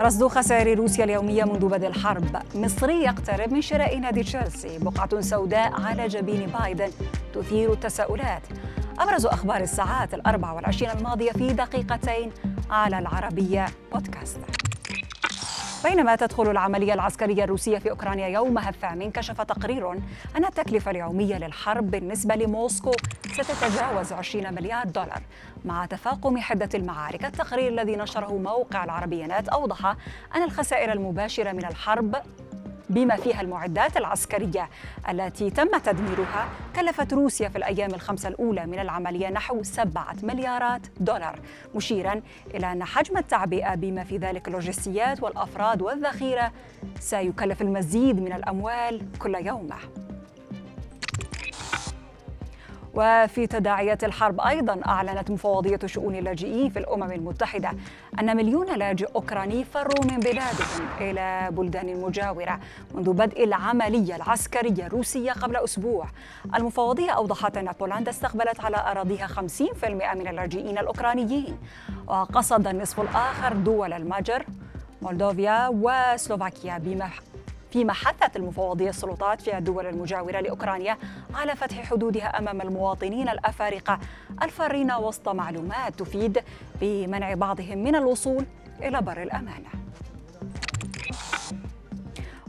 رصد خسائر روسيا اليومية منذ بدء الحرب. مصري يقترب من شراء نادي تشيلسي. بقعة سوداء على جبين بايدن تثير التساؤلات. أبرز أخبار الساعات الأربع والعشرين الماضية في دقيقتين على العربية بودكاست. بينما تدخل العملية العسكرية الروسية في أوكرانيا يومها الثامن كشف تقرير أن التكلفة اليومية للحرب بالنسبة لموسكو ستتجاوز 20 مليار دولار. مع تفاقم حدة المعارك التقرير الذي نشره موقع العربيات أوضح أن الخسائر المباشرة من الحرب بما فيها المعدات العسكرية التي تم تدميرها كلفت روسيا في الأيام الخمسة الأولى من العملية نحو سبعة مليارات دولار مشيرا إلى أن حجم التعبئة بما في ذلك اللوجستيات والأفراد والذخيرة سيكلف المزيد من الأموال كل يوم. وفي تداعيات الحرب أيضا أعلنت مفوضية شؤون اللاجئين في الأمم المتحدة أن مليون لاجئ أوكراني فروا من بلادهم إلى بلدان مجاورة منذ بدء العملية العسكرية الروسية قبل أسبوع. المفوضية أوضحت أن بولندا استقبلت على أراضيها 50% من اللاجئين الأوكرانيين وقصد النصف الآخر دول المجر مولدوفيا وسلوفاكيا فيما حثت المفوضية السلطات في الدول المجاورة لأوكرانيا على فتح حدودها أمام المواطنين الأفارقة. الفارين وسط معلومات تفيد بمنع بعضهم من الوصول إلى بر الأمان.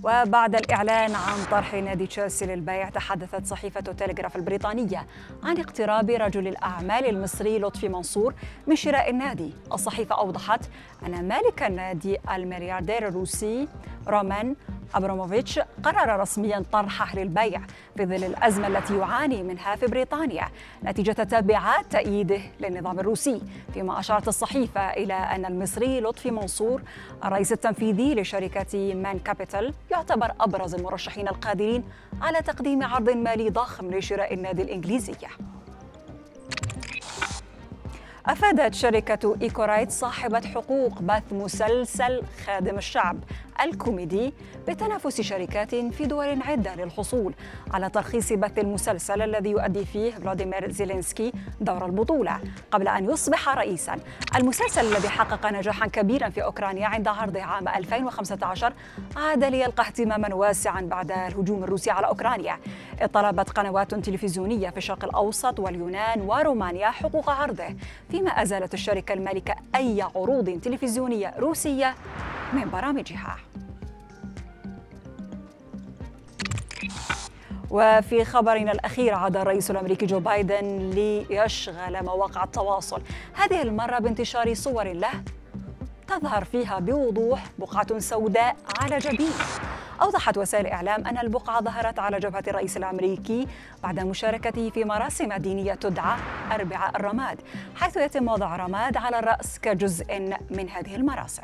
وبعد الإعلان عن طرح نادي تشيلسي للبيع تحدثت صحيفة تيليغراف البريطانية عن اقتراب رجل الأعمال المصري لطفي منصور من شراء النادي. الصحيفة أوضحت أن مالك النادي الملياردير الروسي رومان أبراموفيتش قرر رسميا طرحه للبيع في ظل الأزمة التي يعاني منها في بريطانيا نتيجة تبعات تأييده للنظام الروسي. فيما أشارت الصحيفة إلى أن المصري لطفي منصور الرئيس التنفيذي لشركة مان كابيتال يعتبر أبرز المرشحين القادرين على تقديم عرض مالي ضخم لشراء النادي الإنجليزي أفادت شركة إيكورايت صاحبة حقوق بث مسلسل خادم الشعب الكوميدي بتنافس شركات في دول عدة للحصول على ترخيص بث المسلسل الذي يؤدي فيه فلاديمير زيلينسكي دور البطولة قبل أن يصبح رئيسا. المسلسل الذي حقق نجاحا كبيرا في أوكرانيا عند عرضه عام 2015 عاد ليلقى اهتماما واسعا بعد الهجوم الروسي على أوكرانيا. طلبت قنوات تلفزيونية في الشرق الأوسط واليونان ورومانيا حقوق عرضه فيما أزالت الشركة المالكة أي عروض تلفزيونية روسية من برامجها. وفي خبرنا الأخير عاد الرئيس الأمريكي جو بايدن ليشغل مواقع التواصل. هذه المرة بانتشار صور له تظهر فيها بوضوح بقعة سوداء على جبينه أوضحت وسائل الإعلام أن البقعة ظهرت على جبهة الرئيس الأمريكي بعد مشاركته في مراسم دينية تدعى أربعاء الرماد حيث يتم وضع رماد على الرأس كجزء من هذه المراسم.